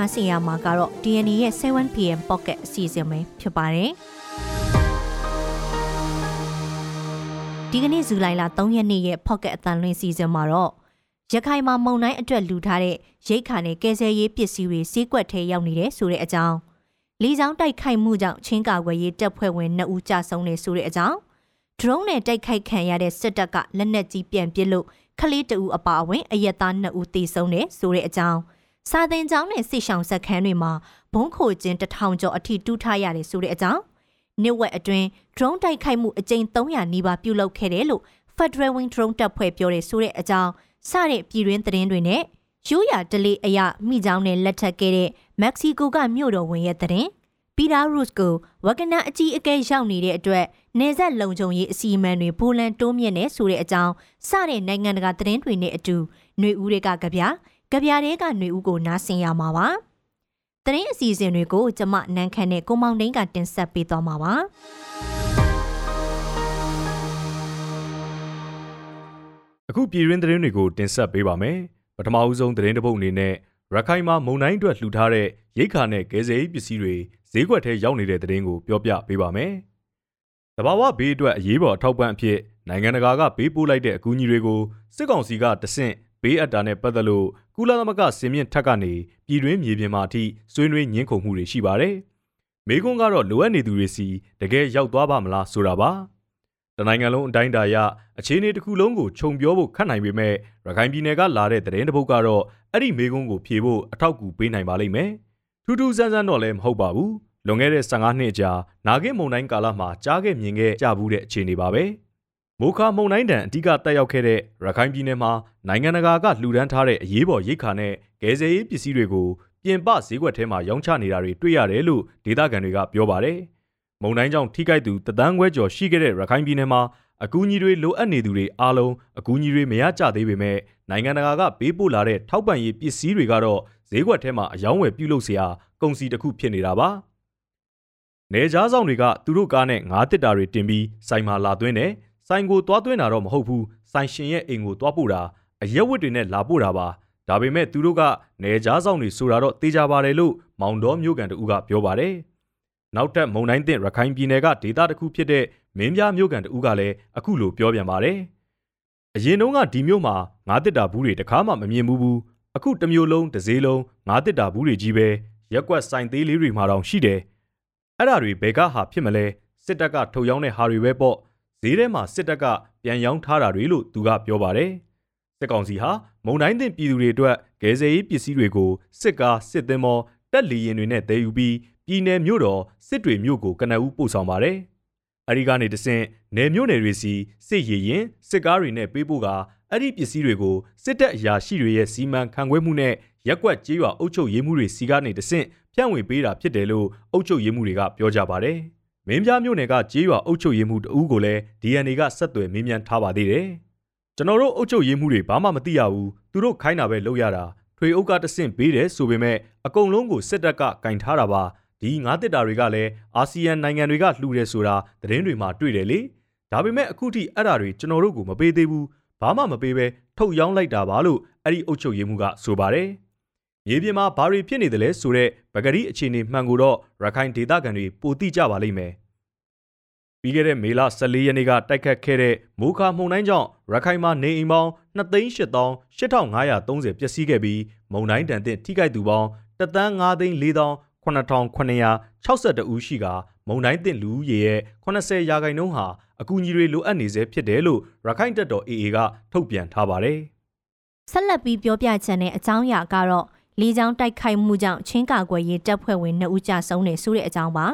နားဆင်ရမှာကတော့ DNA ရဲ့ 7PM Pocket အစီအစဉ်ပဲဖြစ်ပါတယ်ဒီကနေ့ဇူလိုင်လ3ရက်နေ့ရဲ့ Pocket အတန်လွင်စီစဉ်မှာတော့ရခိုင်မှာမုံတိုင်းအတွက်လူထားတဲ့ရိတ်ခါနဲ့ကဲဆယ်ရေးပစ္စည်းတွေစီးကွက်ထဲရောက်နေတဲ့ဆိုတဲ့အကြောင်းလီချောင်းတိုက်ခိုက်မှုကြောင့်ချင်းကာကွယ်ရေးတပ်ဖွဲ့ဝင်2ဦးကြာဆုံးနေဆိုတဲ့အကြောင်း drone နဲ့တိုက်ခိုက်ခံရတဲ့စစ်တပ်ကလက်နက်ကြီးပြန်ပစ်လို့ခလေးတဦးအပါအဝင်အရက်သား2ဦးသေဆုံးနေဆိုတဲ့အကြောင်း စာသင်ကျောင်းနဲ့စစ်ဆောင်စက်ခန်းတွေမှာဘုံခိုကျင်းတထောင်ကျော်အထိတူးထားရတယ်ဆိုတဲ့အကြောင်းနှစ်ဝက်အတွင်း drone တိုက်ခိုက်မှုအကြိမ်300နီးပါးပြုလုပ်ခဲ့တယ်လို့ Federal Wing Drone တပ်ဖွဲ့ပြောတယ်ဆိုတဲ့အကြောင်းစတဲ့ပြည်တွင်းသတင်းတွေနဲ့ရိုးရာဒလေးအရမိချောင်းနဲ့လက်ထပ်ခဲ့တဲ့မက္ကဆီကိုကမြို့တော်ဝင်ရဲ့သတင်းပီတာရုစ်ကိုဝကနာအကြီးအကဲရောက်နေတဲ့အတွက်နေဆက်လုံခြုံရေးအစီအမံတွေပိုလန်တိုးမြင့်နေဆိုတဲ့အကြောင်းစတဲ့နိုင်ငံတကာသတင်းတွေနဲ့အတူຫນွေဦးတွေကကြပြ ကြပြတွေကຫນွေဦးကိုနားဆင်ရမှာပါသတင်းအစီအစဉ်တွေကိုကျမနန်းခမ်းနဲ့ကိုမောင်တိန်ကတင်ဆက်ပေးသွားမှာပါအခုပြည်တွင်းသတင်းတွေကိုတင်ဆက်ပေးပါမယ်ပထမအဦးဆုံးသတင်းတစ်ပုဒ်အနေနဲ့ရခိုင်မှာမုံတိုင်းအတွက်လှူထားတဲ့ရိတ်ခါနဲ့ကယ်ဆယ်ရေးပစ္စည်းတွေဈေးကွက်ထဲရောက်နေတဲ့သတင်းကိုပြောပြပေးပါမယ်။တဘာဝဘေးအတွက်အရေးပေါ်အထောက်ပံ့အဖြစ်နိုင်ငံတကာကပေးပို့လိုက်တဲ့အကူအညီတွေကိုစစ်ကောင်စီကတဆင့် ဘေးအပ်တာနဲ့ပတ်သက်လို့ကုလသမဂ္ဂစင်မြင့်ထက်ကနေပြည်တွင်းမြေပြင်မှာအထိဆွေးနွေးညှင်းခုန်မှုတွေရှိပါတယ်။မေကွန်းကတော့လိုအပ်နေသူတွေစီတကယ်ရောက်သွားပါမလားဆိုတာပါ။တနိုင်ငံလုံးအတိုင်းအတာရအခြေအနေတစ်ခုလုံးကိုခြုံပြောဖို့ခက်နိုင်ပေမဲ့ရခိုင်ပြည်နယ်ကလာတဲ့သတင်းတစ်ပုဒ်ကတော့အဲ့ဒီမေကွန်းကိုဖြေဖို့အထောက်အကူပေးနိုင်ပါလိမ့်မယ်။ထူးထူးဆန်းဆန်းတော့လည်းမဟုတ်ပါဘူး။လွန်ခဲ့တဲ့15နှစ်ကြာနာဂစ်မုံတိုင်းကာလမှာကြားခဲ့မြင်ခဲ့ကြဘူးတဲ့အခြေအနေပါပဲ။ မိုခါမုန်တိုင်းတံအဓိကတက်ရောက်ခဲ့တဲ့ရခိုင်ပြည်နယ်မှာနိုင်ငံတကာကလှူဒန်းထားတဲ့အရေးပေါ်ရိတ်ခါနဲ့ကယ်ဆယ်ရေးပစ္စည်းတွေကိုပြင်ပဈေးကွက်ထဲမှာရောင်းချနေတာတွေတွေ့ရတယ်လို့ဒေသခံတွေကပြောပါတယ်။မုန်တိုင်းကြောင့်ထိခိုက်သူတသန်းခွဲကျော်ရှိခဲ့တဲ့ရခိုင်ပြည်နယ်မှာအကူအညီတွေလိုအပ်နေသူတွေအားလုံးအကူအညီတွေမရကြသေးပေမဲ့နိုင်ငံတကာကပေးပို့လာတဲ့ထောက်ပံ့ရေးပစ္စည်းတွေကတော့ဈေးကွက်ထဲမှာအယောင်းဝယ်ပြုလုပ်စရာကုန်စည်တစ်ခုဖြစ်နေတာပါ။နေကြားဆောင်တွေကသူတို့ကားနဲ့ငါးတစ်တာတွေတင်ပြီးစိုင်မာလာသွင်းတယ်။ ဆိုင်ကိုသွားသွင်းတာတော့မဟုတ်ဘူးဆိုင်ရှင်ရဲ့အိမ်ကိုသွားပို့တာအရက်ဝတ်တွေနဲ့လာပို့တာပါဒါပေမဲ့သူတို့ကနေကြားဆောင်တွေဆိုတာတော့တေးကြပါတယ်လို့မောင်တော်မျိုးကန်တူကပြောပါတယ်နောက်ထပ်မုံတိုင်းတင်ရခိုင်ပြည်နယ်ကဒေသတစ်ခုဖြစ်တဲ့မင်းပြမျိုးကန်တူကလည်းအခုလိုပြောပြန်ပါတယ်အရင်တုန်းကဒီမျိုးမှာငါးတစ်တာဘူးတွေတခါမှမမြင်ဘူးဘူးအခုတစ်မျိုးလုံးတစ်စည်းလုံးငါးတစ်တာဘူးတွေကြီးပဲရက်ကွက်ဆိုင်သေးလေးတွေမှာတောင်ရှိတယ်အဲ့ဒါတွေဘယ်ကဟာဖြစ်မလဲစစ်တပ်ကထုတ်ရောင်းတဲ့ဟာတွေပဲပေါ့ ဈေးထဲမှာစစ်တပ်ကပြန်ရောင်းထားတာတွေလို့သူကပြောပါတယ်။စစ်ကောင်စီဟာမုံတိုင်းတင်ပြည်သူတွေအတွက်ဂဲဆယ်ရေးပစ္စည်းတွေကိုစစ်ကားစစ်သင်္ဘောတက်လီရင်တွေနဲ့တည်ယူပြီးပြည်내မြို့တော်စစ်တွေမြို့ကိုကနအူးပို့ဆောင်ပါတယ်။အဲဒီကနေတဆင့်နယ်မြို့နယ်တွေစီစစ်ရည်ရင်စစ်ကားတွေနဲ့ပေးပို့ကအဲ့ဒီပစ္စည်းတွေကိုစစ်တပ်အရာရှိတွေရဲ့စီမံခန့်ခွဲမှုနဲ့ရက်ကွက်ကြေးရွာအုပ်ချုပ်ရေးမှုတွေစီကနေတဆင့်ဖြန့်ဝေပေးတာဖြစ်တယ်လို့အုပ်ချုပ်ရေးမှုတွေကပြောကြပါတယ်။ မင်းပြမြို့နယ်ကကြေးရွာအုပ်ချုပ်ရေးမှုတဦးကိုလည်း DNA ကဆက်သွယ်မေးမြန်းထားပါသေးတယ်။ကျွန်တော်တို့အုပ်ချုပ်ရေးမှုတွေဘာမှမသိရဘူး။သူတို့ခိုင်းတာပဲလုပ်ရတာ။ထွေအုပ်ကတဆင့်ပေးတယ်ဆိုပေမဲ့အကုန်လုံးကိုစစ်တပ်ကကင်ထားတာပါ။ဒီငါးတစ်တာတွေကလည်းအာဆီယံနိုင်ငံတွေကလှူတယ်ဆိုတာသတင်းတွေမှာတွေ့တယ်လေ။ဒါပေမဲ့အခုထိအဲ့ဒါတွေကျွန်တော်တို့ကိုမပေးသေးဘူး။ဘာမှမပေးဘဲထုတ်ရောင်းလိုက်တာပါလို့အဲ့ဒီအုပ်ချုပ်ရေးမှုကဆိုပါတယ်။ မြေပြင်မှာဘာတွေဖြစ်နေတယ်လဲဆိုတော့ပဂရီအခြေအနေမှန်ကိုတော့ရခိုင်ဒေသခံတွေပိုသိကြပါလိမ့်မယ်။ပြီးခဲ့တဲ့မေလ14ရက်နေ့ကတိုက်ခတ်ခဲ့တဲ့မိုးခါမှုန်တိုင်းကြောင့်ရခိုင်မှာနေအိမ်ပေါင်း2,800,8530ပျက်စီးခဲ့ပြီးမုန်တိုင်းတန်တဲ့ထိခိုက်သူပေါင်း1,504,8962ဦးရှိကမုန်တိုင်းတင်လူဦးရေရဲ့80ရာခိုင်နှုန်းဟာအကူအညီတွေလိုအပ်နေစေဖြစ်တယ်လို့ရခိုင်တပ်တော် AA ကထုတ်ပြန်ထားပါတယ်။ဆက်လက်ပြီးပြောပြချင်တဲ့အကြောင်းအရာကတော့ လေကြောင်းတိုက်ခိုက်မှုကြောင့်ချင်းကာကွယ်ရေးတပ်ဖွဲ့ဝင်2ဦးကြာဆုံးနေဆိုတဲ့အကြောင်းပါ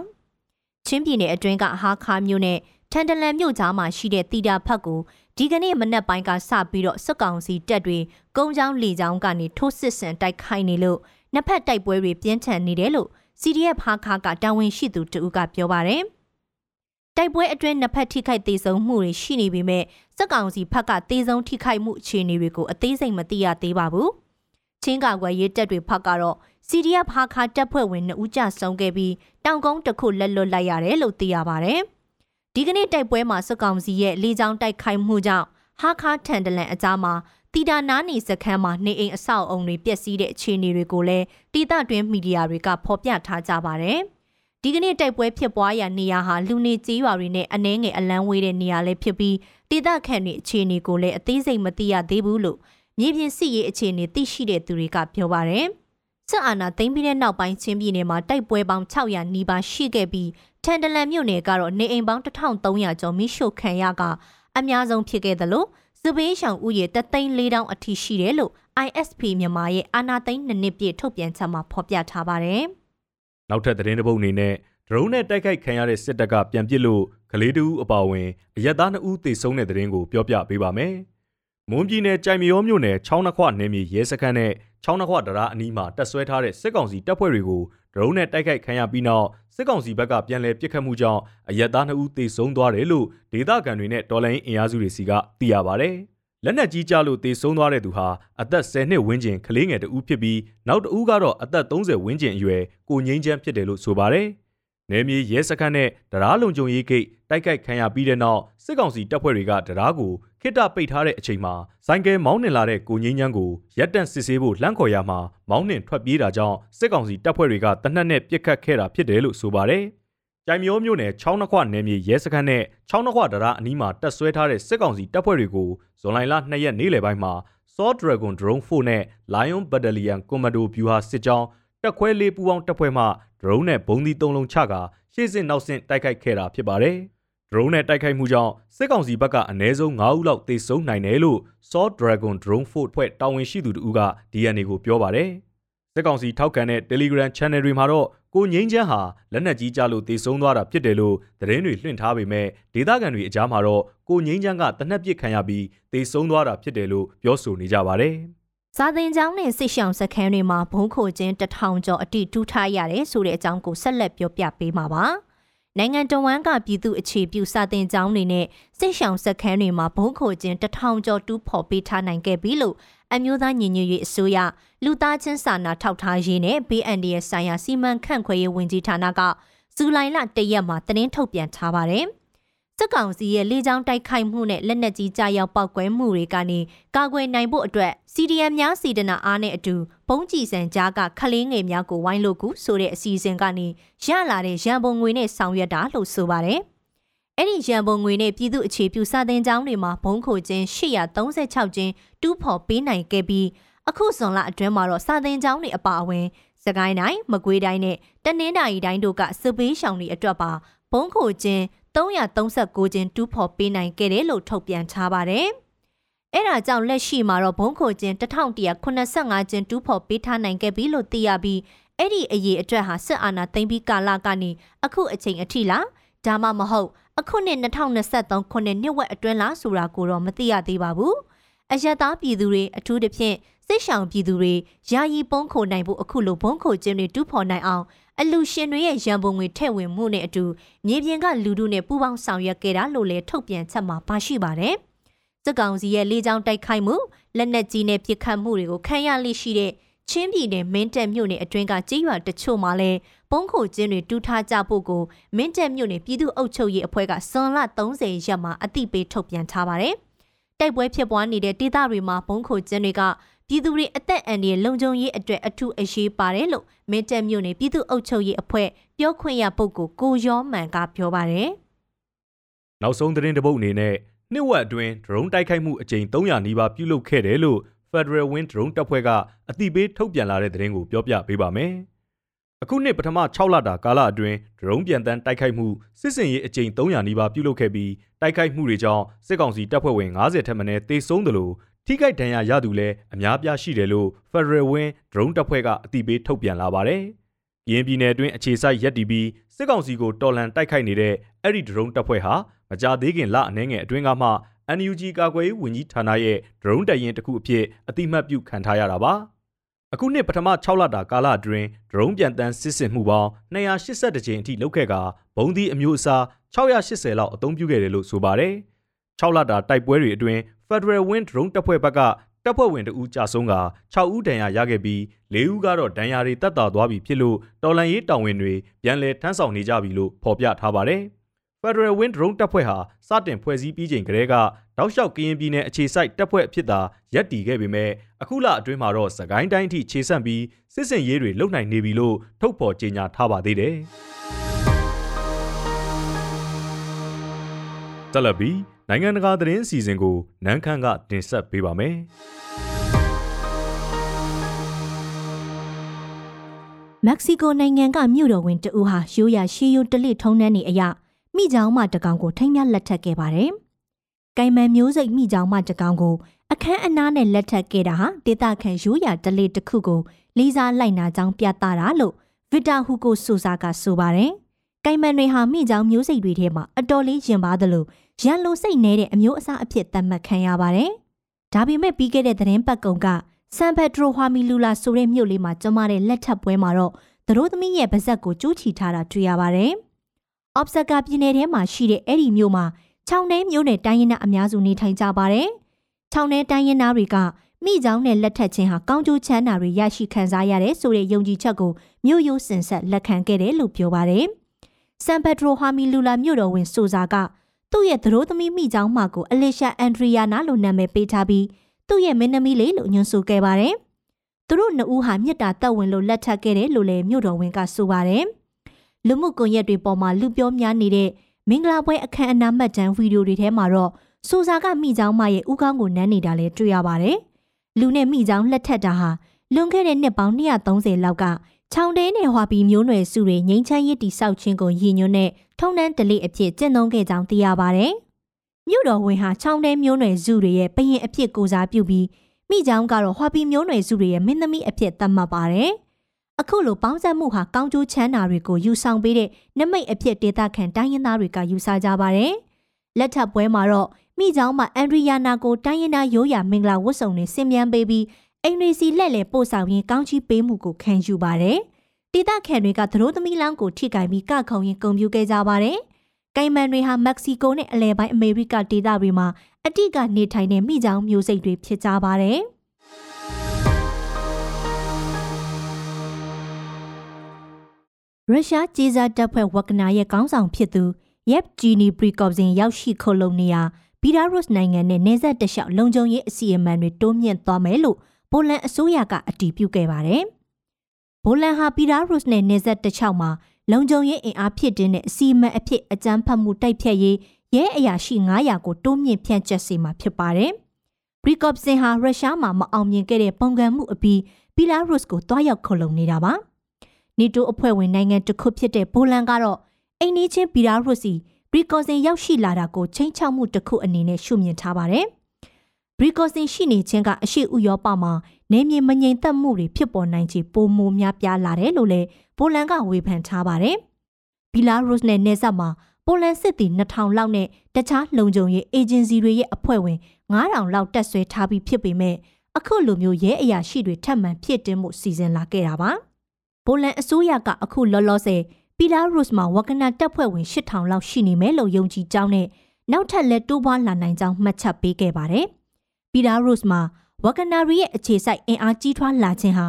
ချင်းပြည်နယ်အတွင်းကဟာခါမြို့နဲ့ထန်တလန်မြို့ကြားမှာရှိတဲ့တီတာဖက်ကိုဒီကနေ့မနက်ပိုင်းကစပြီးတော့စစ်ကောင်စီတပ်တွေကုန်းချောင်းလေချောင်းကနေထိုးစစ်ဆင်တိုက်ခိုက်နေလို့နှစ်ဖက်တိုက်ပွဲတွေပြင်းထန်နေတယ်လို့ CDF ဟာခါကတာဝန်ရှိသူတဦးကပြောပါတယ်တိုက်ပွဲအတွင်းနှစ်ဖက်ထိခိုက်သေးဆုံးမှုတွေရှိနေပေမဲ့စစ်ကောင်စီဘက်ကသေးဆုံးထိခိုက်မှုအခြေအနေတွေကိုအသေးစိတ်မသိရသေးပါဘူး။ ချင်းကာကွယ်ရေးတပ်တွေဖက်ကတော့ CDF ဟာခါတပ်ဖွဲ့ဝင်2ဦးကြဆုံးခဲ့ပြီးတောင်ကုန်းတစ်ခုလက်လွတ်လိုက်ရတယ်လို့သိရပါတယ်။ဒီကနေ့တိုက်ပွဲမှာစစ်ကောင်စီရဲ့လေကြောင်းတိုက်ခိုက်မှုကြောင့်ဟာခါထန်တလန်အကြားမှာတတီတာနားနေစခန်းမှာနေအိမ်အဆောက်အုံတွေပျက်စီးတဲ့အခြေအနေတွေကိုလည်းတီတာတွင်းမီဒီယာတွေကဖော်ပြထားကြပါတယ်။ဒီကနေ့တိုက်ပွဲဖြစ်ပွားရာနေရာဟာလူနေကြေးရွာတွေနဲ့အနှဲငယ်အလန်းဝေးတဲ့နေရာလည်းဖြစ်ပြီးတီတာခန့်တွေအခြေအနေကိုလည်းအသေးစိတ်မသိရသေးဘူးလို့ မြေပြင်စစ်ရေးအခြေအနေသိရှိတဲ့သူတွေကပြောပါတယ်။စစ်အာဏာသိမ်းပြီးတဲ့နောက်ပိုင်းချင်းပြည်နယ်မှာတိုက်ပွဲပေါင်း600နီးပါးရှိခဲ့ပြီးထန်တလန်မြို့နယ်ကတော့နေအိမ်ပေါင်း1300ကျော်မိရှုခံရကအများဆုံးဖြစ်ခဲ့သလိုစစ်ဘေးရှောင်ဥယေတသိန်း၄တောင်အထိရှိတယ်လို့ ISP မြန်မာရဲ့အာနာသိန်းနှစ်နှစ်ပြည့်ထုတ်ပြန်ချက်မှာဖော်ပြထားပါတယ်။နောက်ထပ်သတင်းတစ်ပုဒ်အနေနဲ့ဒရုန်းနဲ့တိုက်ခိုက်ခံရတဲ့စစ်တပ်ကပြန်ပစ်လို့ကလေးတူအပါဝင်အရက်သား2ဦးသေဆုံးတဲ့သတင်းကိုပြောပြပေးပါမယ်။ မွန်ပြည်နယ်ကြိုင်မရောမြို့နယ်ချောင်းနှခွနယ်မြေရဲစခန်းနဲ့ချောင်းနှခွတရာအနီးမှာတပ်ဆွဲထားတဲ့စစ်ကောင်စီတပ်ဖွဲ့တွေကိုဒရုန်းနဲ့တိုက်ခိုက်ခံရပြီးနောက်စစ်ကောင်စီဘက်ကပြန်လည်ပစ်ခတ်မှုကြောင့်အရက်သား2ဦးသေဆုံးသွားတယ်လို့ဒေသခံတွေနဲ့တော်လိုင်းအင်အားစုတွေစီကသိရပါဗျ။လက်နက်ကြီးကြလို့သေဆုံးသွားတဲ့သူဟာအသက်10နှစ်ဝန်းကျင်ကလေးငယ်တဦးဖြစ်ပြီးနောက်တဦးကတော့အသက်30ဝန်းကျင်အရွယ်ကိုငိမ့်ချမ်းဖြစ်တယ်လို့ဆိုပါတယ်။နယ်မြေရဲစခန်းနဲ့တရားလုံခြုံရေးဂိတ်တိုက်ခိုက်ခံရပြီးတဲ့နောက်စစ်ကောင်စီတပ်ဖွဲ့တွေကတရားကို ခိတပိတ်ထားတဲ့အချိန်မှာဆိုင်ကယ်မောင်းနှင်လာတဲ့ကိုငိမ့်ချမ်းကိုရက်တန့်စစ်ဆေးဖို့လှမ်းခေါ်ရမှာမောင်းနှင်ထွက်ပြေးတာကြောင့်စစ်ကောင်စီတပ်ဖွဲ့တွေကတနက်နဲ့ပစ်ခတ်ခဲ့တာဖြစ်တယ်လို့ဆိုပါတယ်။ကြိုင်မျိုးမြို့နယ်ချောင်းနှခွနယ်မြေရဲစခန်းနဲ့ချောင်းနှခွတရားအနီးမှာတပ်ဆွဲထားတဲ့စစ်ကောင်စီတပ်ဖွဲ့တွေကိုဇွန်လ2ရက်နေ့လယ်ပိုင်းမှာ Saw Dragon Drone 4နဲ့ Lion Battalion Commando ဗျူဟာစစ်ကြောင်းတက်ခွဲလေးပူးပေါင်းတပ်ဖွဲ့မှ drone နဲ့ဘုံသီးသုံးလုံးချကာရှေ့စစ်နောက်ဆင့်တိုက်ခိုက်ခဲ့တာဖြစ်ပါတယ်။ drone နဲ့တိုက်ခိုက်မှုကြောင့်စစ်ကောင်စီဘက်ကအနည်းဆုံး9ဦးလောက်သေဆုံးနိုင်တယ်လို့ Saw Dragon Drone Force ဖွဲ့တာဝန်ရှိသူတို့က DNA ကိုပြောပါတယ်။စစ်ကောင်စီထောက်ခံတဲ့ Telegram Channel တွေမှာတော့ကိုငိမ့်ချမ်းဟာလက်နက်ကြီးကြလို့သေဆုံးသွားတာဖြစ်တယ်လို့သတင်းတွေလွှင့်ထားပေမဲ့ဒေသခံတွေအကြားမှာတော့ကိုငိမ့်ချမ်းကတနက်ပစ်ခံရပြီးသေဆုံးသွားတာဖြစ်တယ်လို့ပြောဆိုနေကြပါတယ်။စာသင်ကျောင်းနဲ့စစ်ဆောင်စခန်းတွေမှာဘုံခိုခြင်းတထောင်ကျော်အတိတူးထားရတယ်ဆိုတဲ့အကြောင်းကိုဆက်လက်ပြောပြပေးမှာပါ။ နိုင်ငံတော်ဝန်ကပြည်သူအခြေပြုစာတင်ကျောင်းတွေနဲ့စစ်ဆောင်စက်ခန်းတွေမှာဘုံခိုခြင်းတထောင်ကျော်တူးဖော်ပေးထားနိုင်ခဲ့ပြီလို့အမျိုးသားညီညွတ်ရေးအစိုးရလူသားချင်းစာနာထောက်ထားရေးနဲ့ BND ရဲ့ဆိုင်ရာစီမံခန့်ခွဲရေးဝန်ကြီးဌာနကဇူလိုင်လ၁ရက်မှာသတင်းထုတ်ပြန်ထားပါတယ်။ စစ်ကောင်စီရဲ့လေကြောင်းတိုက်ခိုက်မှုနဲ့လက်နက်ကြီးကြားရောက်ပောက်ကွဲမှုတွေကနေကာကွယ်နိုင်ဖို့အတွက် CDM များစီဒနာအားနဲ့အတူပုံကြည်စံကြားကခလေးငယ်များကိုဝိုင်းလို့ကူဆိုတဲ့အစီအစဉ်ကနေရလာတဲ့ရန်ပုံငွေနဲ့ဆောင်ရွက်တာလို့ဆိုပါတယ်။အဲ့ဒီရန်ပုံငွေနဲ့ပြည်သူအခြေပြုစာသင်ကျောင်းတွေမှာဘုံခိုခြင်း836ကျင်းတူးဖော်ပေးနိုင်ခဲ့ပြီးအခုဇွန်လအတွင်းမှာတော့စာသင်ကျောင်းတွေအပါအဝင်စကိုင်းတိုင်းမကွေးတိုင်းနဲ့တနင်္သာရီတိုင်းတို့ကစစ်ပေးရှောင်တွေအတွက်ပါဘုံခိုခြင်း 339ကျင်းတူးဖော်ပေးနိုင်ခဲ့တယ်လို့ထုတ်ပြန်ထားပါတယ်။အဲဒါကြောင့်လက်ရှိမှာတော့ဘုံခိုကျင်း1185ကျင်းတူးဖော်ပေးထားနိုင်ခဲ့ပြီလို့သိရပြီးအဲ့ဒီအရေးအတွက်ဟာစစ်အာဏာသိမ်းပြီးကာလကနေအခုအချိန်အထိလားဒါမှမဟုတ်အခုနှစ်2023ခုနှစ်နှစ်ဝက်အတွင်းလားဆိုတာကိုတော့မသိရသေးပါဘူး။အယက်သားပြည်သူတွေအထူးသဖြင့်စစ်ဆောင်ပြည်သူတွေယာယီပုံးခိုနိုင်ဖို့အခုလိုဘုံခိုကျင်းတွေတူးဖော်နိုင်အောင် အလူရှင်တွေရဲ့ရန်ပုံငွေထည့်ဝင်မှုနဲ့အတူမြေပြင်ကလူတို့နဲ့ပူးပေါင်းဆောင်ရွက်ခဲ့တာလို့လည်းထုတ်ပြန်ချက်မှာပါရှိပါတယ်။စစ်ကောင်စီရဲ့လေကြောင်းတိုက်ခိုက်မှုလက်နက်ကြီးနဲ့ပစ်ခတ်မှုတွေကိုခံရလိရှိတဲ့ချင်းပြည်နယ်မင်းတပ်မြို့နယ်အတွင်းကကြေးရွာတချို့မှာလည်းပုံးခိုကျင်းတွေတူးထားကြဖို့ကိုမင်းတပ်မြို့နယ်ပြည်သူ့အုပ်ချုပ်ရေးအဖွဲ့ကစွန်လ30ရက်မှာအတိပေးထုတ်ပြန်ထားပါတယ်။တိုက်ပွဲဖြစ်ပွားနေတဲ့ဒေသတွေမှာပုံးခိုကျင်းတွေက ပြည်သူတွေအသက်အန္တရာယ်လုံခြုံရေးအတွက်အထူးအရေးပါတယ်လို့မင်းတပ်မြို့နယ်ပြည်သူ့အုပ်ချုပ်ရေးအဖွဲ့ပြောခွင့်ရပုဂ္ဂိုလ်ကိုရောမှန်ကပြောပါတယ်။နောက်ဆုံးသတင်းတစ်ပုဒ်အနေနဲ့နှစ်ဝက်အတွင်းဒရုန်းတိုက်ခိုက်မှုအကြိမ်300နီးပါးပြုလုပ်ခဲ့တယ်လို့ Federal Wind Drone တပ်ဖွဲ့ကအသိပေးထုတ်ပြန်လာတဲ့သတင်းကိုပြောပြပေးပါမယ်။အခုနှစ်ပထမ6လတာကာလအတွင်းဒရုန်းပြန်တန်းတိုက်ခိုက်မှုစစ်စင်ရေးအကြိမ်300နီးပါးပြုလုပ်ခဲ့ပြီးတိုက်ခိုက်မှုတွေကြောင့်စစ်ကောင်စီတပ်ဖွဲ့ဝင်90ထက်မနည်းသေဆုံးတယ်လို့ ထိခိုက်ဒဏ်ရာရသူလည်းအများပြားရှိတယ်လို့ Federal Wing Drone တပ်ဖွဲ့ကအသိပေးထုတ်ပြန်လာပါတယ်။ရင်းပြည်နယ်အတွင်းအခြေစိုက်ရက်တီပြီးစစ်ကောင်စီကိုတော်လှန်တိုက်ခိုက်နေတဲ့အဲ့ဒီ drone တပ်ဖွဲ့ဟာမကြသေးခင်လအနည်းငယ်အတွင်းကမှ NUG ကာကွယ်ရေးဝန်ကြီးဌာနရဲ့ drone တပ်ရင်းတစ်ခုအဖြစ်အတိမတ်ပြုခံထားရတာပါ။အခုနှစ်ပထမ6လတာကာလအတွင်း drone ပြန်တန်းစစ်ဆင်မှုပေါင်း282ကြိမ်အထိလုပ်ခဲ့ကဘုံသီးအမျိုးအစား680လောက်အသုံးပြုခဲ့တယ်လို့ဆိုပါတယ်။6လတာတိုက်ပွဲတွေအတွင်း Federal Wind Drone တပ်ဖွဲ့ဘက်ကတပ်ဖွဲ့ဝင်တဦးကြာဆုံးက6ဦးဒဏ်ရာရခဲ့ပြီး4ဦးကတော့ဒဏ်ရာတွေတက်တာသွားပြီဖြစ်လို့တော်လန်ရေးတောင်ဝင်တွေပြန်လည်ထမ်းဆောင်နေကြပြီလို့ဖော်ပြထားပါတယ် Federal Wind Drone တပ်ဖွဲ့ဟာစတင်ဖွဲ့စည်းပြီးချိန်ကတည်းကတောက်လျှောက်ကရင်ပြည်နယ်အခြေစိုက်တပ်ဖွဲ့အဖြစ်သာရပ်တည်ခဲ့ပေမဲ့အခုလအတွင်းမှာတော့စကိုင်းတိုင်းထိခြေဆန့်ပြီးစစ်စင်ရေးတွေလုပ်နိုင်နေပြီလို့ထုတ်ဖော်ကြေညာထားပါသေးတယ်။တက်လက်ပြီး နိုင်ငံတကာသတင်းအစီအစဉ်ကိုနန်းခမ်းကတင်ဆက်ပေးပါမယ်။မက္ကဆီကိုနိုင်ငံကမြို့တော်ဝင်တဦးဟာရိုးရာရှေးရိုးတလိထုံးနှန်းနေအရာမိချောင်းမတကောင်ကိုထိမ်းမြလက်ထပ်ခဲ့ပါတယ်။ကိုင်မန်မျိုးစိတ်မိချောင်းမတကောင်ကိုအခန်းအနားနဲ့လက်ထပ်ခဲ့တာဟာဒေတာခန်ရိုးရာတလိတစ်ခုကိုလေးစားလိုက်နာကြောင်းပြသတာလို့ဗစ်တာဟူကိုဆူစာကဆိုပါတယ်။ကိုင်မန်တွေဟာမိချောင်းမျိုးစိတ်တွေထဲမှာအတော်လေးရင်ပါသလို ရန်လိုစိတ်နေတဲ့အမျိုးအစားအဖြစ်သတ်မှတ်ခံရပါတယ်။ဒါပေမဲ့ပြီးခဲ့တဲ့သတင်းပတ်ကုံကဆန်ဖက်ဒရိုဟွာမီလူလာဆိုတဲ့မြို့လေးမှာကျမတဲ့လက်ထပ်ပွဲမှာတော့သတို့သမီးရဲ့ပါဇက်ကိုကျူးချီထားတာတွေ့ရပါတယ်။အော့ဖ်ဆက်ကပြည်နယ်ထဲမှာရှိတဲ့အဲ့ဒီမြို့မှာချောင်းနှဲမြို့နယ်တိုင်းရင်းသားအများစုနေထိုင်ကြပါတယ်။ချောင်းနှဲတိုင်းရင်းသားတွေကမိချောင်းနဲ့လက်ထပ်ချင်းဟာကောင်းကျိုးချမ်းသာတွေရရှိခံစားရတယ်ဆိုတဲ့ယုံကြည်ချက်ကိုမြို့ရိုးစင်ဆက်လက်ခံခဲ့တယ်လို့ပြောပါတယ်။ဆန်ပက်ဒရိုဟာမီလူလာမြို့တော်ဝင်ဆိုစာက သူ့ရဲ့သတို့သမီးမိချောင်းမကိုအလီရှာအန်ဒရီယာနာလို့နာမည်ပေးထားပြီးသူ့ရဲ့မင်းသမီးလေးလို့ညွှန်ဆိုခဲ့ပါတယ်။သူတို့နှစ်ဦးဟာမြစ်တာတက်ဝင်လို့လက်ထပ်ခဲ့တယ်လို့လည်းမြို့တော်ဝင်ကဆိုပါတယ်။လူမှုကွန်ရက်တွေပေါ်မှာလူပြောများနေတဲ့မင်္ဂလာပွဲအခမ်းအနားမှတ်တမ်းဗီဒီယိုတွေထဲမှာတော့ဆိုစာကမိချောင်းမရဲ့ဥကောင်းကိုနမ်းနေတာလည်းတွေ့ရပါတယ်။လူနဲ့မိချောင်းလက်ထက်တာဟာလွန်ခဲ့တဲ့နှစ်ပေါင်း230လောက်က ချောင်းတဲနဲ့ဟွာပီမျိုးနွယ်စုတွေငိမ့်ချမ်းရည်တိဆောက်ခြင်းကိုရည်ညွှန်းတဲ့ထုံနှန်းဒလိအဖြစ်ကျင့်သုံးခဲ့ကြောင်းသိရပါတယ်။မြို့တော်ဝင်ဟာချောင်းတဲမျိုးနွယ်စုတွေရဲ့ပရင်အဖြစ်ကိုစားပြုပြီးမိချောင်းကတော့ဟွာပီမျိုးနွယ်စုတွေရဲ့မင်းသမီးအဖြစ်သတ်မှတ်ပါတယ်။အခုလိုပေါင်းစပ်မှုဟာကောင်းကျိုးချမ်းသာတွေကိုယူဆောင်ပေးတဲ့နမိတ်အဖြစ်ဒေသခံတိုင်းရင်းသားတွေကယူဆကြပါတယ်။လက်ထပ်ပွဲမှာတော့မိချောင်းမှာအန်ဒရီယာနာကိုတိုင်းရင်းသားရိုးရာမင်္ဂလာဝတ်စုံတွေဆင်မြန်းပေးပြီး အင်ရီစီလက်လေပို့ဆောင်ရင်းကောင်းချီးပေးမှုကိုခံယူပါတယ်။ဒေသခံတွေကသတို့သမီးလောင်းကိုထိကင်ပြီးကခုံရင်ဂုံပြူခဲ့ကြပါတယ်။ကင်မန်တွေဟာမက္ကဆီကိုနဲ့အလဲပိုင်းအမေရိကဒေသတွေမှာအတိကနေထိုင်တဲ့မိချောင်းမျိုးစိတ်တွေဖြစ်ကြပါတယ်။ရုရှားကြေးစားတပ်ဖွဲ့ဝဂနာရဲ့ကောင်းဆောင်ဖြစ်သူယက်ဂျီနီပရီကော့ဇင်ရောက်ရှိခုလုံနေရာဘီလာရုစ်နိုင်ငံနဲ့နေဆက်တလျှောက်လုံခြုံရေးအစီအမံတွေတိုးမြင့်သွားမယ်လို့ ပိုလန်အစိုးရကအတည်ပြုခဲ့ပါတယ်။ပိုလန်ဟာဘီလာရုစ်နဲ့နေဆက်တလျှောက်မှာလုံခြုံရေးအင်အားဖြစ်တဲ့အစီအမံအဖြစ်အကြမ်းဖက်မှုတိုက်ဖြတ်ရေးရဲအရာရှိ900ကိုတိုးမြင့်ဖြန့်ကျက်စေမှာဖြစ်ပါတယ်။ဘရီကော့စင်ဟာရုရှားမှာမအောင်မြင်ခဲ့တဲ့ပုံကံမှုအပြီးဘီလာရုစ်ကိုတွားရောက်ခုလုံနေတာပါ။နီတိုအဖွဲ့ဝင်နိုင်ငံတစ်ခုဖြစ်တဲ့ပိုလန်ကတော့အိမ်နီးချင်းဘီလာရုစ်စီဘရီကော့စင်ရောက်ရှိလာတာကိုချိန်ချောက်မှုတစ်ခုအနေနဲ့ရှုမြင်ထားပါတယ်။ ဘရီကော့စင်ရှိနေခြင်းကအရှိဥရောပမှာနေမြေမငြိမ်သက်မှုတွေဖြစ်ပေါ်နိုင်ခြေပိုမိုများပြားလာတယ်လို့လည်းပိုလန်ကဝေဖန်ထားပါတယ်။ဘီလာရုစ်နဲ့နေဆက်မှာပိုလန်စစ်သည်2000လောက်နဲ့တခြားလုံခြုံရေးအေဂျင်စီတွေရဲ့အဖွဲ့ဝင်9000လောက်တက်ဆွဲထားပြီးဖြစ်ပေမဲ့အခုလိုမျိုးရဲအရာရှိတွေထပ်မံဖြစ်တင်မှုစီစဉ်လာခဲ့တာပါ။ပိုလန်အစိုးရကအခုလောလောဆယ်ပီလာရုစ်မှာဝကနာတပ်ဖွဲ့ဝင်8000လောက်ရှိနေမယ်လို့ယုံကြည်ကြောင်းနဲ့နောက်ထပ်လည်းတိုးပွားလာနိုင်ကြောင်းမှတ်ချက်ပေးခဲ့ပါတယ်။ ပီလာရုစ်မှာဝကနာရီရဲ့အခြေစိုက်အင်အားကြီးထွားလာခြင်းဟာ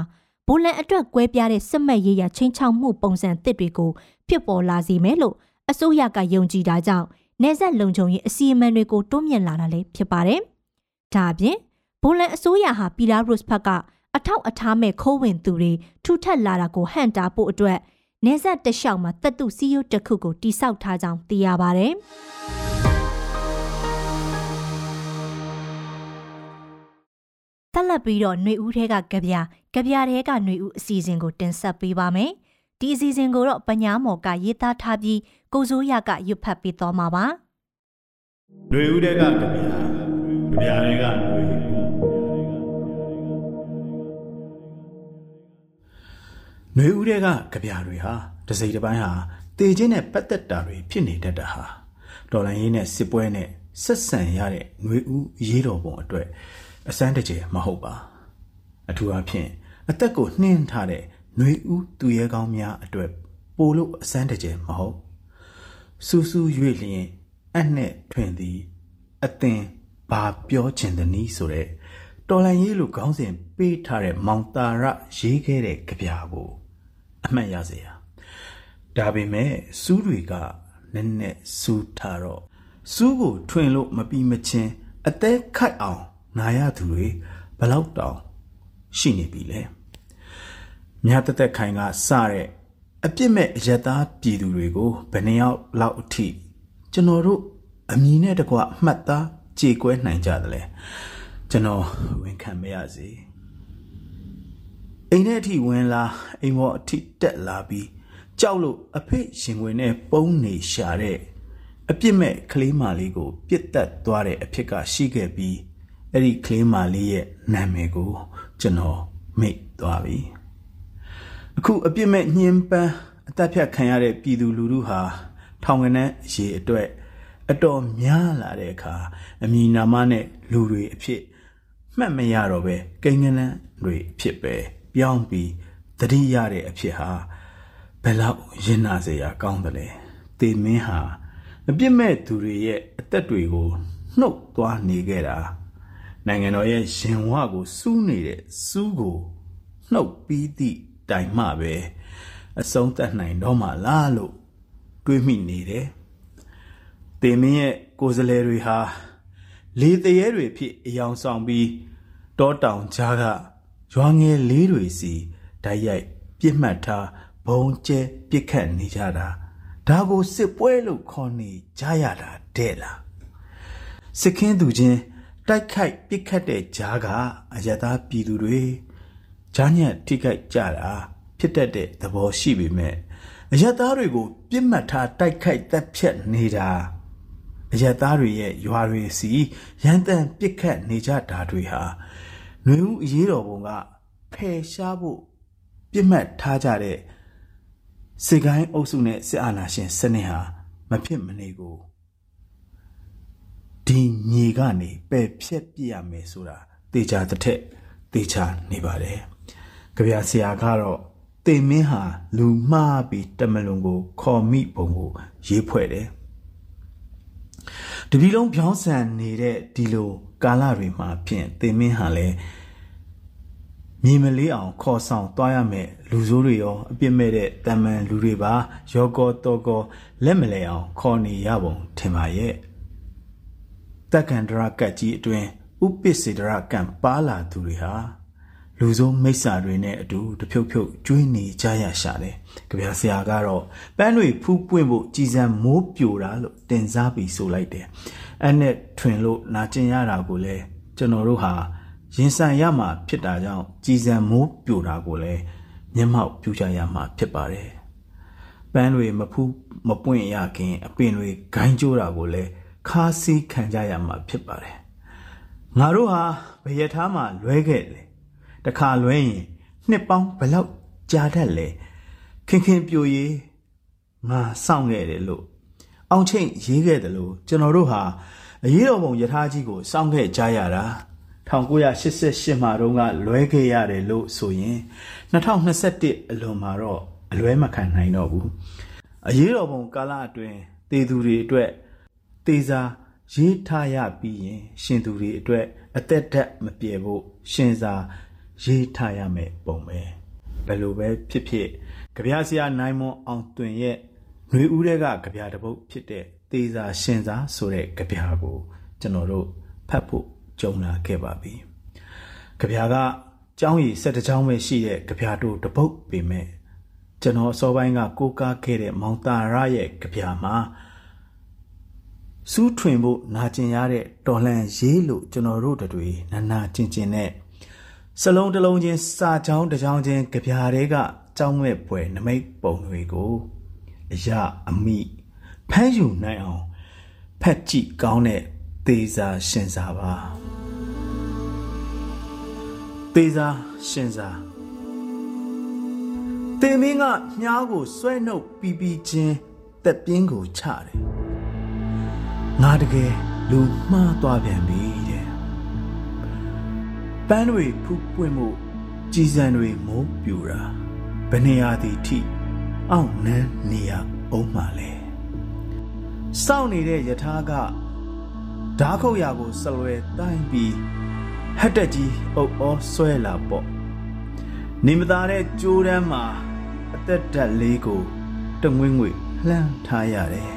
ဘိုလန်အတွက်ကွဲပြားတဲ့စစ်မှတ်ရေးရာချင်းချောက်မှုပုံစံတစ်တွေကိုဖြစ်ပေါ်လာစေမယ်လို့အစိုးရကယုံကြည်တာကြောင့်နေဆက်လုံခြုံရေးအစီအမံတွေကိုတွန်းမြင့်လာတာလည်းဖြစ်ပါတယ်။ဒါအပြင်ဘိုလန်အစိုးရဟာပီလာရုစ်ဖက်ကအထောက်အထားမဲ့ခိုးဝင်သူတွေထူထပ်လာတာကိုဟန့်တားဖို့အတွက်နေဆက်တလျှောက်မှာတပ်တုစီယိုတစ်ခုကိုတိစောက်ထားကြောင်းသိရပါတယ်။ ဆက်လက်ပြီးတော့ຫນွေဦးထဲကကြပြကြပြထဲကຫນွေဦးအစီအစဉ်ကိုတင်ဆက်ပေးပါမယ်။ဒီအစီအစဉ်ကိုတော့ပညာမော်ကရေးသားထားပြီးကိုစိုးရကရွတ်ဖတ်ပေးသွားမှာပါ။ຫນွေဦးထဲကကြပြကြပြထဲကຫນွေຫນွေဦးထဲကကြပြတွေဟာတစိမ့်တစ်ပိုင်းဟာတေခြင်းနဲ့ပတ်သက်တာတွေဖြစ်နေတတ်တာဟာဒေါ်လာရင်းနဲ့စစ်ပွဲနဲ့ဆက်ဆံရတဲ့ຫນွေဦးရေးတော်ပုံအတွက် အစမ်းတကျမဟုတ်ပါအထူးအဖြင့်အသက်ကိုနှင်းထားတဲ့ຫນွေဦးသူရဲကောင်းများအတွက်ပိုလို့အစမ်းတကျမဟုတ်စူးစူး၍လျင်အနဲ့ထွင်သည်အသင်ဘာပြောချင်သနည်းဆိုတဲ့တော်လန်ရေးလိုခေါင်းစဉ်ပေးထားတဲ့မောင်တာရရေးခဲ့တဲ့ကြပြကိုအမှတ်ရစေရဒါပေမဲ့စူးတွေကနည်းနည်းစူးထားတော့စူးကိုထွင်လို့မပြီးမချင်းအသေးခိုက်အောင် နာရသူတွေဘလောက်တောင်ရှိနေပြီလဲမြတ်တက်တက်ခိုင်ကစတဲ့အပြစ်မဲ့အယက်သားပြည်သူတွေကိုဘယ်နှယောက်လောက်အထိကျွန်တော်တို့အမည်နဲ့တကွအမှတ်သားကြေကွဲနိုင်ကြတယ်လေကျွန်တော်ဝန်ခံမရစေအိမ်ထဲအထိဝင်လာအိမ်ပေါ်အထိတက်လာပြီးကြောက်လို့အဖေရှင်ဝင်နဲ့ပုံးနေရှာတဲ့အပြစ်မဲ့ကလေးမလေးကို ပြစ်တက်သွားတဲ့အဖြစ်ကရှိခဲ့ပြီး အဲ့ဒီကလေးမလေးရဲ့နာမည်ကိုကျွန်တော်မိတ်သွားပြီအခုအပြစ်မဲ့ညှင်းပန်းအသက်ဖြတ်ခံရတဲ့ပြည်သူလူထုဟာထောင်ကနန်းရေအတွက်အတော်များလာတဲ့အခါအမည်နာမနဲ့လူတွေအဖြစ်မှတ်မရတော့ပဲကိန်းကနန်းတွေအဖြစ်ပဲပြောင်းပြီးတတိရတဲ့အဖြစ်ဟာဘယ်လောက်ရင်နာစရာကောင်းတယ်လဲတေမင်းဟာအပြစ်မဲ့သူတွေရဲ့အသက်တွေကိုနှုတ်သွားနေခဲ့တာ နိုင်ငံတော်ရဲ့ရင်ဝကိုစူးနေတဲ့စူးကိုနှုတ်ပြီးသည့်တိုင်မှပဲအဆုံးသတ်နိုင်တော့မှလားလို့တွေးမိနေတယ်။တေမင်းရဲ့ကိုယ်စလဲတွေဟာလေတရေတွေဖြစ်အယောင်ဆောင်ပြီးတောတောင်ကြားကရွာငယ်လေးတွေစီဓာတ်ရိုက်ပြစ်မှတ်ထားဘုံကျဲပြစ်ခတ်နေကြတာဒါကိုစစ်ပွဲလို့ခေါ်နေကြရတာတဲ့လားစစ်ခင်းသူချင်း တိုက်ခိုက်ပြစ်ခတ်တဲ့ကြားကအယတာပြည်သူတွေဂျာညက်ထိခိုက်ကြတာဖြစ်တတ်တဲ့သဘောရှိပေမဲ့အယက်သားတွေကိုပြစ်မှတ်ထားတိုက်ခိုက်တပ်ဖြတ်နေတာအယက်သားတွေရဲ့ရွာတွေစီရန်တန်ပြစ်ခတ်နေကြတာတွေဟာနှွေဦးအရေးတော်ပုံကဖယ်ရှားဖို့ပြစ်မှတ်ထားကြတဲ့စေကိုင်းအုပ်စုနဲ့စစ်အာဏာရှင်စနစ်ဟာမဖြစ်မနေကို ဒီညီကနေပယ်ဖြက်ပြရမယ်ဆိုတာတေချာတစ်ထက်တေချာနေပါတယ်ကြပြဆရာကတော့တေမင်းဟာလူမှားပြီးတမလွန်ကို ခေါ်မိပုံကိုရေးဖွဲ့တယ်တပီလုံးပြောင်းဆန်နေတဲ့ဒီလိုကာလတွေမှာဖြင့်တေမင်းဟာလည်းမြေမလေးအောင်ခေါ်ဆောင်သွားရမယ်လူဆိုးတွေရောအပြစ်မဲ့တဲ့တမန်လူတွေပါ ရောကောတော်ကောလက်မလဲအောင်ခေါ်နေရပုံထင်ပါရဲ့ တက္ကန္တရကတ်ကြီးအတွင်ဥပစ္စေတရကံပါလာသူတွေဟာလူဆုံးမိစ္ဆာတွေနဲ့အတူတဖြုတ်ဖြုတ်ကျွေးနေကြရရှာတယ်။ကြပြဆရာကတော့ပန်းတွေဖူးပွင့်ဖို့ကြည်စံမိုးပြိုတာလို့တင်စားပြီးဆိုလိုက်တယ်။အဲ့နဲ့ထွင်လို့နာကျင်ရတာကိုလည်းကျွန်တော်တို့ဟာရင်ဆိုင်ရမှာဖြစ်တာကြောင့်ကြည်စံမိုးပြိုတာကိုလည်းမျက်မှောက်ပြုကြရမှာဖြစ်ပါတယ်။ပန်းတွေမဖူးမပွင့်ရခင်အပင်တွေဂိုင်းကျိုးတာကိုလည်း ခါးစည်းခံကြရမှာဖြစ်ပါတယ်။ငါတို့ဟာဘယထားမှာလွဲခဲ့တယ်တခါလွဲရင်နှစ်ပေါင်းဘလောက်ကြာတတ်လဲခင်ခင်ပြိုရေးငါစောင့်ခဲ့တယ်လို့အောင်ချိန်ရေးခဲ့တယ်လို့ကျွန်တော်တို့ဟာအရေးတော်ပုံယထာကြီးကိုစောင့်ခဲ့ကြရတာ1988မှာတုန်းကလွဲခဲ့ရတယ်လို့ဆိုရင်2021အလွန်မှာတော့အလွဲမခံနိုင်တော့ဘူးအရေးတော်ပုံကာလအတွင်းတေသူတွေအတွက် တေစာရေးထားရပြီးရင် ရှင်သူတွေအတွက်အသက်ဓာတ်မပြေဖို့ရှင်စာရေးထားရမယ်ပုံပဲဘယ်လိုပဲဖြစ်ဖြစ်ကြပြဆရာနိုင်မွန်အောင်တွင်ရဲ့ຫນွေဦးတဲ့ကကြပြတပုတ်ဖြစ်တဲ့သေစာရှင်စာဆိုတဲ့ကြပြကိုကျွန်တော်တို့ဖတ်ဖို့ကြုံလာခဲ့ပါပြီကြပြကကျောင်းရည်၁၇ကျောင်းပဲရှိတဲ့ကြပြတို့တပုတ်ပေမဲ့ကျွန်တော်အစောပိုင်းကကိုးကားခဲ့တဲ့မောင်တာရရဲ့ကြပြမှာ စူးထွင်ဖို့နာကျင်ရတဲ့တော်လှန်ရေးလို့ကျွန်တော်တို့တွေနာနာကျင်ကျင်နဲ့စလုံးတစ်လုံးချင်းစာချောင်းတစ်ချောင်းချင်းကြပြားတွေကကြောင်းမဲ့ပွဲနမိတ်ပုံတွေကိုအရအမိဖမ်းယူနိုင်အောင်ဖက်ကြည့်ကောင်းတဲ့သေစာရှင်စာပါသေစာရှင်စာတင်မင်းကမြားကိုဆွဲနှုတ်ပြီးပြီးချင်းတက်ပြင်းကိုချတယ် ငါတကယ်လူမှားသွားပြန်ပြီပန်းတွေဖူးပွင့်မှုကြည်စံတွေမိုးပြူတာဘယ်နေရာသည်ထိအောင့်နန်းနေရအောင်မှလဲစောင့်နေတဲ့ယထာကဓာခုတ်ရာကိုဆလွယ်တိုင်းပြီးဟက်တက်ကြီးအုပ်အောဆွဲလာပေါ့နေမသားတဲ့ကြိုးတန်းမှာအသက်ဓာတ်လေးကိုတငွေ့ငွေ့လှမ်းထားရတယ်